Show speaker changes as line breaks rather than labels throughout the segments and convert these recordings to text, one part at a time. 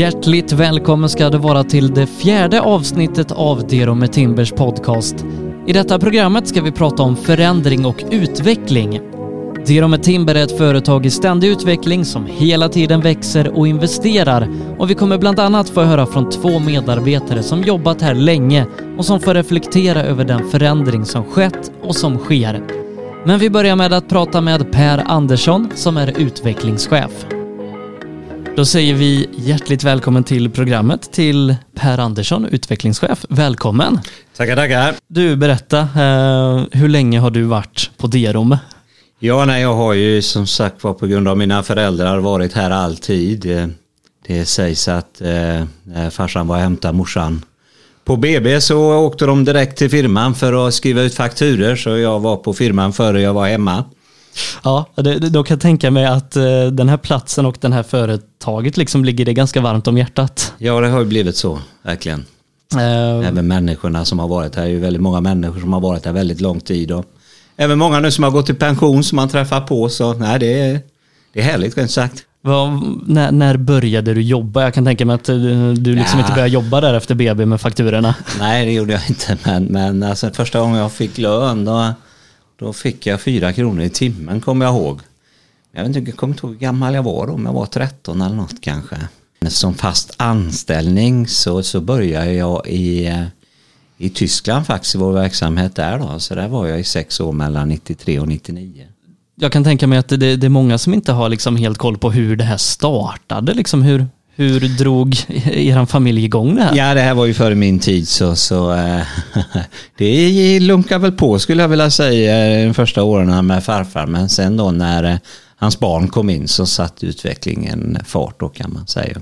Hjärtligt välkommen ska du vara till det fjärde avsnittet av Dero med Timbers podcast. I detta programmet ska vi prata om förändring och utveckling. Dero med Timber är ett företag i ständig utveckling som hela tiden växer och investerar och vi kommer bland annat få höra från två medarbetare som jobbat här länge och som får reflektera över den förändring som skett och som sker. Men vi börjar med att prata med Per Andersson som är utvecklingschef. Då säger vi hjärtligt välkommen till programmet till Per Andersson, utvecklingschef. Välkommen!
Tackar, tackar.
Du, berätta, eh, hur länge har du varit på Derom?
Ja, nej, jag har ju som sagt var på grund av mina föräldrar varit här alltid. Eh, det sägs att eh, farsan var och hämtade morsan på BB så åkte de direkt till firman för att skriva ut fakturer så jag var på firman före jag var hemma.
Ja, det, då kan jag tänka mig att eh, den här platsen och det här företaget liksom ligger det ganska varmt om hjärtat.
Ja, det har ju blivit så, verkligen. Uh, även människorna som har varit här, det är ju väldigt många människor som har varit här väldigt lång tid. Och även många nu som har gått i pension som man träffar på, så nej, det är, det är härligt rent sagt.
Vad, när, när, började du jobba? Jag kan tänka mig att eh, du liksom ja. inte började jobba där efter BB med fakturorna.
Nej, det gjorde jag inte. Men, men alltså, första gången jag fick lön då, då fick jag fyra kronor i timmen kommer jag ihåg. Jag, vet inte, jag kommer inte ihåg hur gammal jag var då, om jag var 13 eller något kanske. Som fast anställning så, så började jag i, eh, i Tyskland faktiskt, i vår verksamhet där då. Så där var jag i sex år mellan 93 och 99
jag kan tänka mig att det, det, är många som inte har liksom helt koll på hur det här startade. Liksom hur, hur drog er familj igång det här?
Ja, det här var ju före min tid så, så äh, det lunkar väl på skulle jag vilja säga de första åren med farfar. Men sen då när äh, hans barn kom in så satt utvecklingen fart då kan man säga.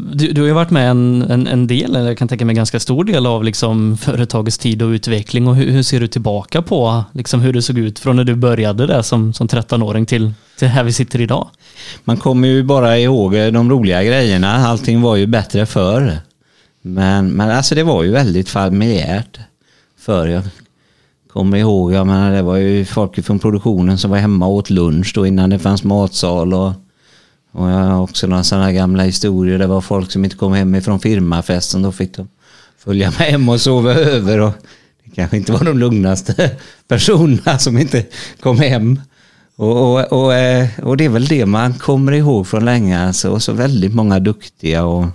Du, du har ju varit med en, en, en del, eller jag kan tänka mig en ganska stor del av liksom företagets tid och utveckling. Och hur, hur, ser du tillbaka på liksom hur det såg ut från när du började där som, som 13-åring till, till här vi sitter idag?
Man kommer ju bara ihåg eh, de roliga grejerna. Allting var ju bättre förr. Men, men alltså det var ju väldigt familjärt förr. Jag kommer ihåg, jag menar, det var ju folk från produktionen som var hemma och åt lunch då innan det fanns matsal. och och jag har också några sådana gamla historier. Det var folk som inte kom hem ifrån firmafesten. Då fick de följa med hem och sova över. Och det kanske inte var de lugnaste personerna som inte kom hem. Och, och, och, eh, och det är väl det man kommer ihåg från länge. Alltså. Och så väldigt många duktiga och,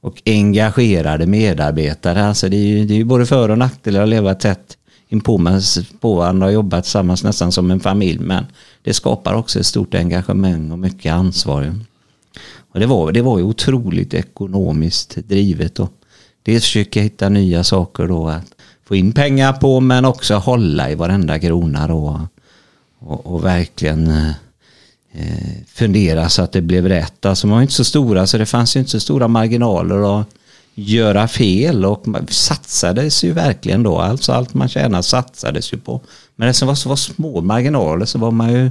och engagerade medarbetare. Alltså det är ju det är både för och nackdelar att leva tätt inpå med på varandra och jobba tillsammans nästan som en familj. Men det skapar också ett stort engagemang och mycket ansvar. Och det, var, det var ju otroligt ekonomiskt drivet. Och dels försöka hitta nya saker då att få in pengar på men också hålla i varenda krona då. Och, och verkligen eh, eh, fundera så att det blev rätt. Alltså man var inte så stora så det fanns ju inte så stora marginaler. Och, göra fel och satsades ju verkligen då. Alltså allt man tjänade satsades ju på. Men eftersom det var så var små marginaler så var man ju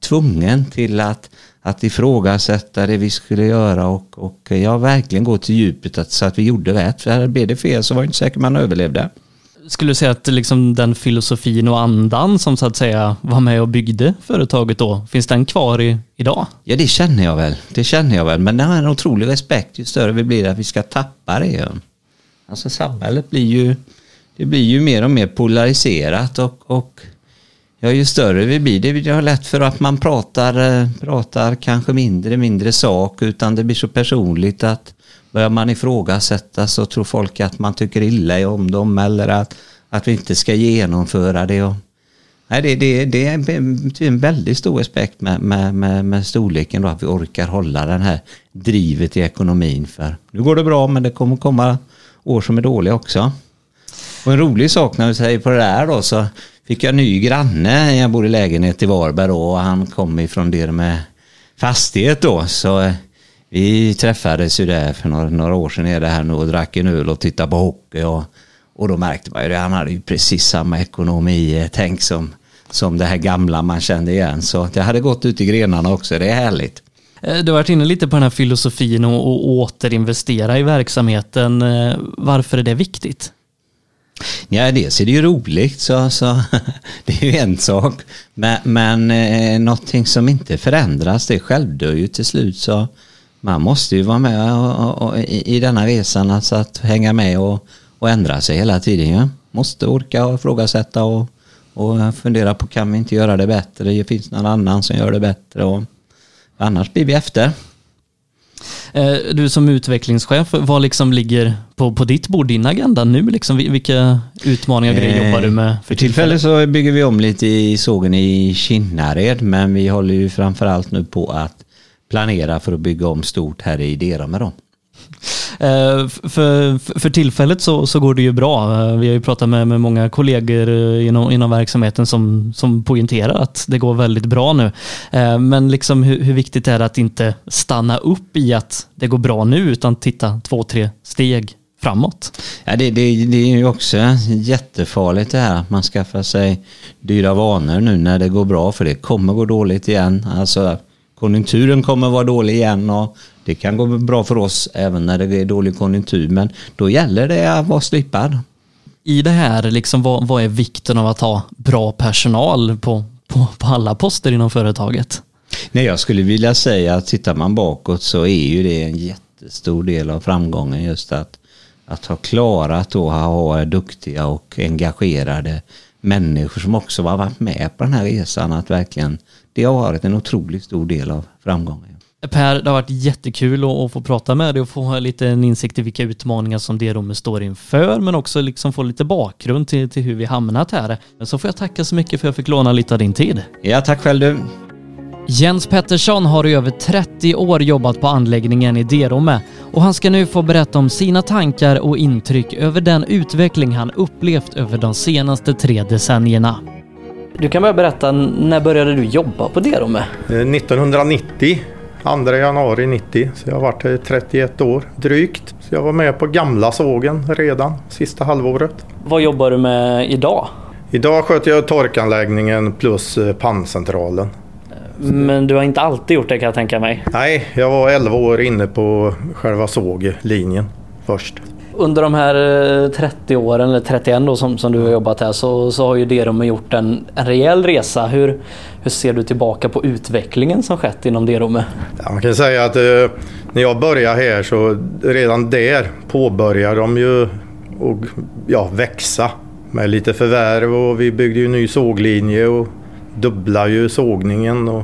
tvungen till att, att ifrågasätta det vi skulle göra och, och jag verkligen gå till djupet att, så att vi gjorde rätt. För blev det fel så var det inte säkert man överlevde.
Skulle du säga att liksom den filosofin och andan som så att säga var med och byggde företaget då, finns den kvar i, idag?
Ja det känner jag väl, det känner jag väl. Men det har en otrolig respekt ju större vi blir att vi ska tappa det. Alltså samhället blir ju, det blir ju mer och mer polariserat och, och ja, ju större vi blir, det blir lätt för att man pratar, eh, pratar kanske mindre, mindre sak utan det blir så personligt att Börjar man ifrågasätta så tror folk att man tycker illa om dem eller att, att vi inte ska genomföra det. Och, nej, det, det, det är en väldigt stor respekt med, med, med, med storleken då, att vi orkar hålla den här drivet i ekonomin. För nu går det bra men det kommer komma år som är dåliga också. Och en rolig sak när vi säger på det där då så fick jag en ny granne. Jag bor i lägenhet i Varberg då och han kom ifrån det med fastighet då. Så eh, vi träffades ju där för några, några år sedan är det här nu och drack en öl och tittade på hockey. Och, och då märkte man ju det. Han hade ju precis samma ekonomi-tänk som, som det här gamla man kände igen. Så det hade gått ut i grenarna också. Det är härligt.
Eh, du har varit inne lite på den här filosofin och, och återinvestera i verksamheten. Eh, varför är det viktigt?
Ja, dels är det ju roligt, så, så det är ju en sak. Men, men eh, någonting som inte förändras, det självdör ju till slut. Så man måste ju vara med och, och, i, i denna resan, alltså att hänga med och, och ändra sig hela tiden. Ja. Måste orka och ifrågasätta och, och fundera på kan vi inte göra det bättre? Det finns någon annan som gör det bättre. Och, annars blir vi efter.
Eh, du som utvecklingschef, vad liksom ligger på, på ditt bord, din agenda nu? Liksom, vilka utmaningar och grejer jobbar du med?
För, för tillfället så bygger vi om lite i sågen i Kinnared, men vi håller ju framförallt nu på att planera för att bygga om stort här i Derame med dem.
Eh, för, för tillfället så, så går det ju bra. Eh, vi har ju pratat med, med många kollegor eh, inom, inom verksamheten som, som poängterar att det går väldigt bra nu. Men liksom hur, hur viktigt är det att inte stanna upp i att det går bra nu utan titta två, tre steg framåt?
Ja, det, det, det är ju också jättefarligt det här att man skaffar sig dyra vanor nu när det går bra för det kommer gå dåligt igen. Alltså konjunkturen kommer vara dålig igen och det kan gå bra för oss även när det är dålig konjunktur men då gäller det att vara slipad.
I det här, liksom, vad, vad är vikten av att ha bra personal på, på, på alla poster inom företaget?
Nej, jag skulle vilja säga att tittar man bakåt så är ju det en jättestor del av framgången just att, att ha klarat att ha duktiga och engagerade människor som också har varit med på den här resan. Att verkligen, det har varit en otroligt stor del av framgången.
Per, det har varit jättekul att få prata med dig och få lite en insikt i vilka utmaningar som D-rummet står inför, men också liksom få lite bakgrund till, till hur vi hamnat här. Så får jag tacka så mycket för att jag fick låna lite av din tid.
Ja, tack själv du.
Jens Pettersson har i över 30 år jobbat på anläggningen i Derome och han ska nu få berätta om sina tankar och intryck över den utveckling han upplevt över de senaste tre decennierna. Du kan börja berätta, när började du jobba på Derome?
1990 eh, 2 januari 90, så jag har varit här 31 år drygt. Så jag var med på gamla sågen redan sista halvåret.
Vad jobbar du med idag?
Idag sköter jag torkanläggningen plus eh, panncentralen.
Men du har inte alltid gjort det kan jag tänka mig?
Nej, jag var 11 år inne på själva såglinjen först
under de här 30 eh, åren, eller 31 då som, som du har jobbat här, så, så har ju Derome gjort en, en rejäl resa. Hur, hur ser du tillbaka på utvecklingen som skett inom Derome?
Ja, man kan säga att eh, när jag började här så redan där påbörjade de ju att ja, växa med lite förvärv och vi byggde ju ny såglinje och dubblade ju sågningen. Och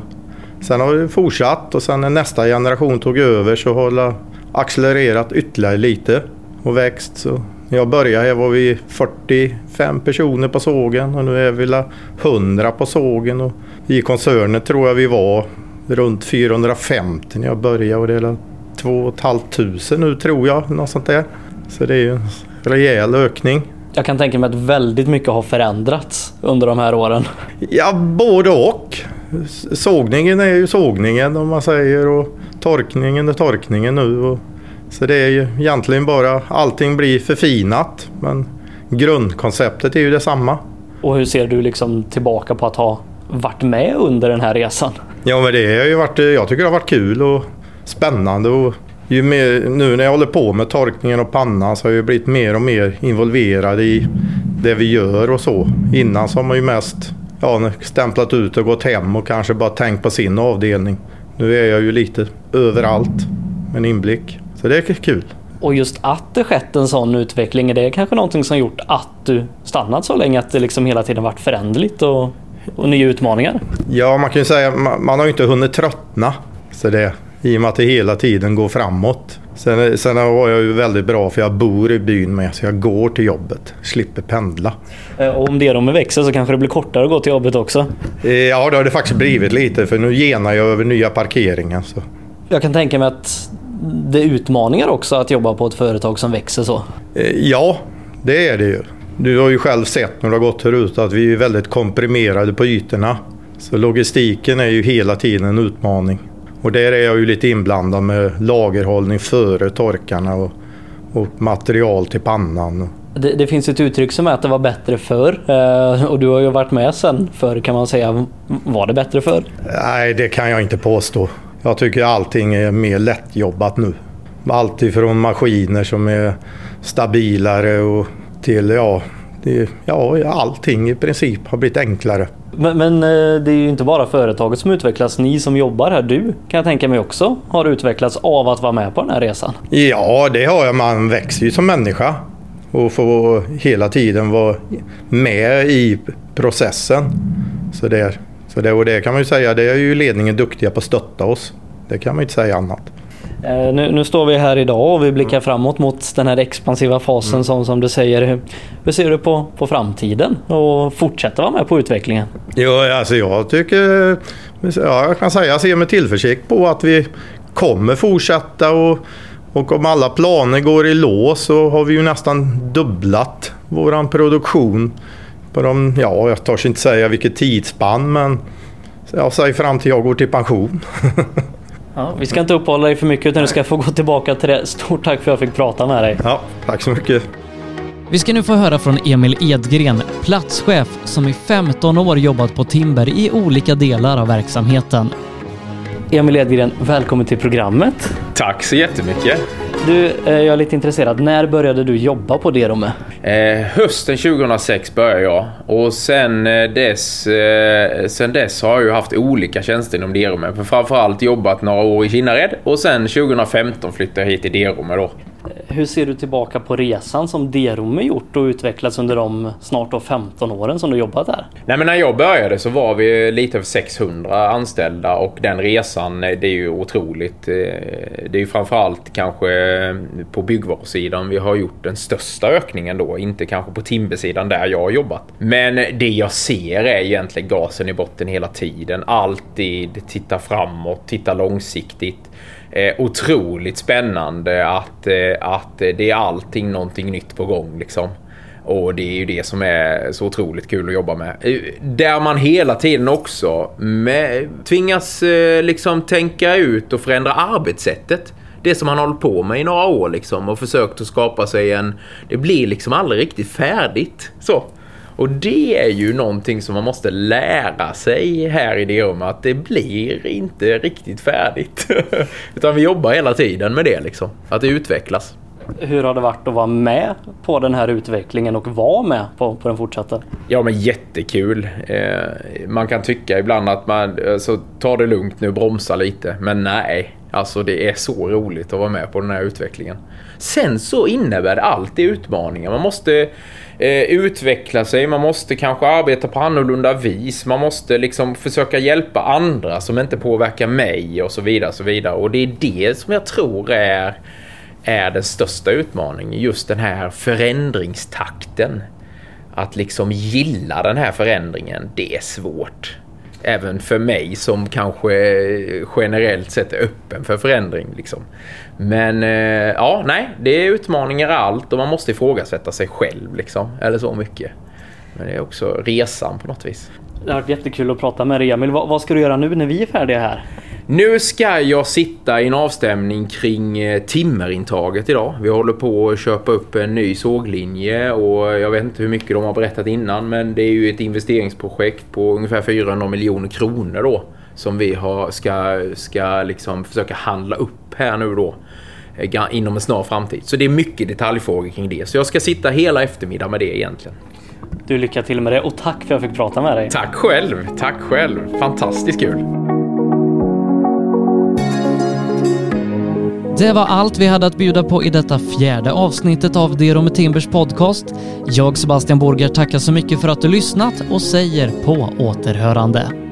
sen har vi fortsatt och sen när nästa generation tog över så har det accelererat ytterligare lite och växt. Så jag började här var vi 45 personer på sågen och nu är vi 100 på sågen. Och I koncernen tror jag vi var runt 450 när jag började och det är 2 500 nu tror jag. Något sånt där. Så det är ju en rejäl ökning.
Jag kan tänka mig att väldigt mycket har förändrats under de här åren.
Ja, både och. Sågningen är ju sågningen om man säger och torkningen är torkningen nu. Och så det är ju egentligen bara, allting blir förfinat men grundkonceptet är ju detsamma.
Och hur ser du liksom tillbaka på att ha varit med under den här resan?
Ja men det har ju varit, jag tycker det har varit kul och spännande och ju mer, nu när jag håller på med torkningen och pannan så har jag blivit mer och mer involverad i det vi gör och så. Innan så har man ju mest ja, stämplat ut och gått hem och kanske bara tänkt på sin avdelning. Nu är jag ju lite överallt med en inblick. Så det är kul.
Och just att det skett en sån utveckling, är det kanske någonting som gjort att du stannat så länge? Att det liksom hela tiden varit föränderligt och, och nya utmaningar?
Ja, man kan ju säga man, man har ju inte hunnit tröttna. Så det, I och med att det hela tiden går framåt. Sen, sen var jag ju väldigt bra för jag bor i byn med så jag går till jobbet. Slipper pendla.
Eh, och om det de växer så kanske det blir kortare att gå till jobbet också?
Eh, ja, det har det faktiskt blivit lite för nu genar jag över nya parkeringar. Så.
Jag kan tänka mig att det utmaningar också att jobba på ett företag som växer så?
Eh, ja, det är det ju. Du har ju själv sett när du har gått här ute att vi är väldigt komprimerade på ytorna. Så logistiken är ju hela tiden en utmaning. Och där är jag ju lite inblandad med lagerhållning före torkarna och, och material till pannan.
Det, det, finns ett uttryck som är att det var bättre förr eh, och du har ju varit med sen förr kan man säga. Var det bättre förr?
Nej, det kan jag inte påstå. Jag tycker allting är mer lättjobbat nu. Allt ifrån maskiner som är stabilare och till ja, det, ja, allting i princip har blivit enklare.
Men, men, eh, det är ju inte bara företaget som utvecklas. Ni som jobbar här, du kan jag tänka mig också har utvecklats av att vara med på den här resan.
Ja, det har jag. Man växer ju som människa och får hela tiden vara med i processen. Så det, så det, och det kan man ju säga, det är ju ledningen duktiga på att stötta oss. Det kan man ju inte säga annat.
Eh, nu, nu, står vi här idag och vi blickar framåt mot den här expansiva fasen mm. som, som du säger. Hur ser du på, på framtiden och fortsätta vara med på utvecklingen?
Jo, alltså jag tycker, ja, jag kan säga, jag ser med tillförsikt på att vi kommer fortsätta och, och om alla planer går i lås så har vi ju nästan dubblat våran produktion på de, ja, jag törs inte säga vilket tidsspann men jag säger fram till jag går till pension.
Ja, vi ska inte uppehålla dig för mycket utan du ska få gå tillbaka till det. Stort tack för att jag fick prata med dig.
Ja, tack så mycket.
Vi ska nu få höra från Emil Edgren, platschef som i 15 år jobbat på Timber i olika delar av verksamheten. Emil Edgren, välkommen till programmet.
Tack så jättemycket.
Du, eh, jag är lite intresserad. När började du jobba på Derome?
Eh, hösten 2006 började jag och sen eh, dess, eh, sen dess har jag haft olika tjänster inom Derome. För framförallt jobbat några år i Kinnared och sen 2015 flyttade jag hit till Derome då.
Hur ser du tillbaka på resan som Derome gjort och utvecklats under de snart då 15 åren som du jobbat där?
Nej men när jag började så var vi lite över 600 anställda och den resan eh, det är ju otroligt. Eh, det är ju framförallt kanske eh, på byggvarusidan vi har gjort den största ökningen då. Inte kanske på timbersidan där jag har jobbat. Men det jag ser är egentligen gasen i botten hela tiden. Alltid titta framåt, titta långsiktigt eh, otroligt spännande att, att det är allting någonting nytt på gång liksom. Och det är ju det som är så otroligt kul att jobba med. Eh, Där man hela tiden också med, tvingas eh, liksom tänka ut och förändra arbetssättet. Det som man hållit på med i några år liksom och försökt att skapa sig en... Det blir liksom aldrig riktigt färdigt. Så. Och det är ju någonting som man måste lära sig här i det rummet att det blir inte riktigt färdigt. Utan vi jobbar hela tiden med det liksom. Att det utvecklas.
Hur har det varit att vara med på den här utvecklingen och vara med på, på den fortsatta?
Ja men jättekul. Eh, man kan tycka ibland att man alltså, tar det lugnt nu och bromsa lite. Men nej, alltså det är så roligt att vara med på den här utvecklingen. Sen så innebär det alltid utmaningar. Man måste eh, utveckla sig, man måste kanske arbeta på annorlunda vis. Man måste liksom försöka hjälpa andra som inte påverkar mig och så vidare. Och, så vidare. och det är det som jag tror är, är den största utmaningen. Just den här förändringstakten. Att liksom gilla den här förändringen, det är svårt även för mig som kanske generellt sett är öppen för förändring. Liksom. Men eh, ja, nej, det är utmaningar allt och man måste ifrågasätta sig själv liksom, eller så mycket. Men det är också resan på något vis.
Det har varit jättekul att prata med dig Emil. Vad, vad ska du göra nu när vi är färdiga här?
Nu ska jag sitta i en avstämning kring eh, timmerintaget idag. Vi håller på att köpa upp en ny såglinje och jag vet inte hur mycket de har berättat innan men det är ju ett investeringsprojekt på ungefär 400 miljoner kronor då som vi har, ska, ska liksom försöka handla upp här nu då eh, inom en snar framtid. Så det är mycket detaljfrågor kring det. Så jag ska sitta hela eftermiddagen med det egentligen.
Du, lycka till med det och tack för att jag fick prata med dig.
Tack själv, tack själv. Fantastiskt kul.
Det var allt vi hade att bjuda på i detta fjärde avsnittet av Dero med Timbers podcast. Jag, Sebastian Borger, tackar så mycket för att du lyssnat och säger på återhörande.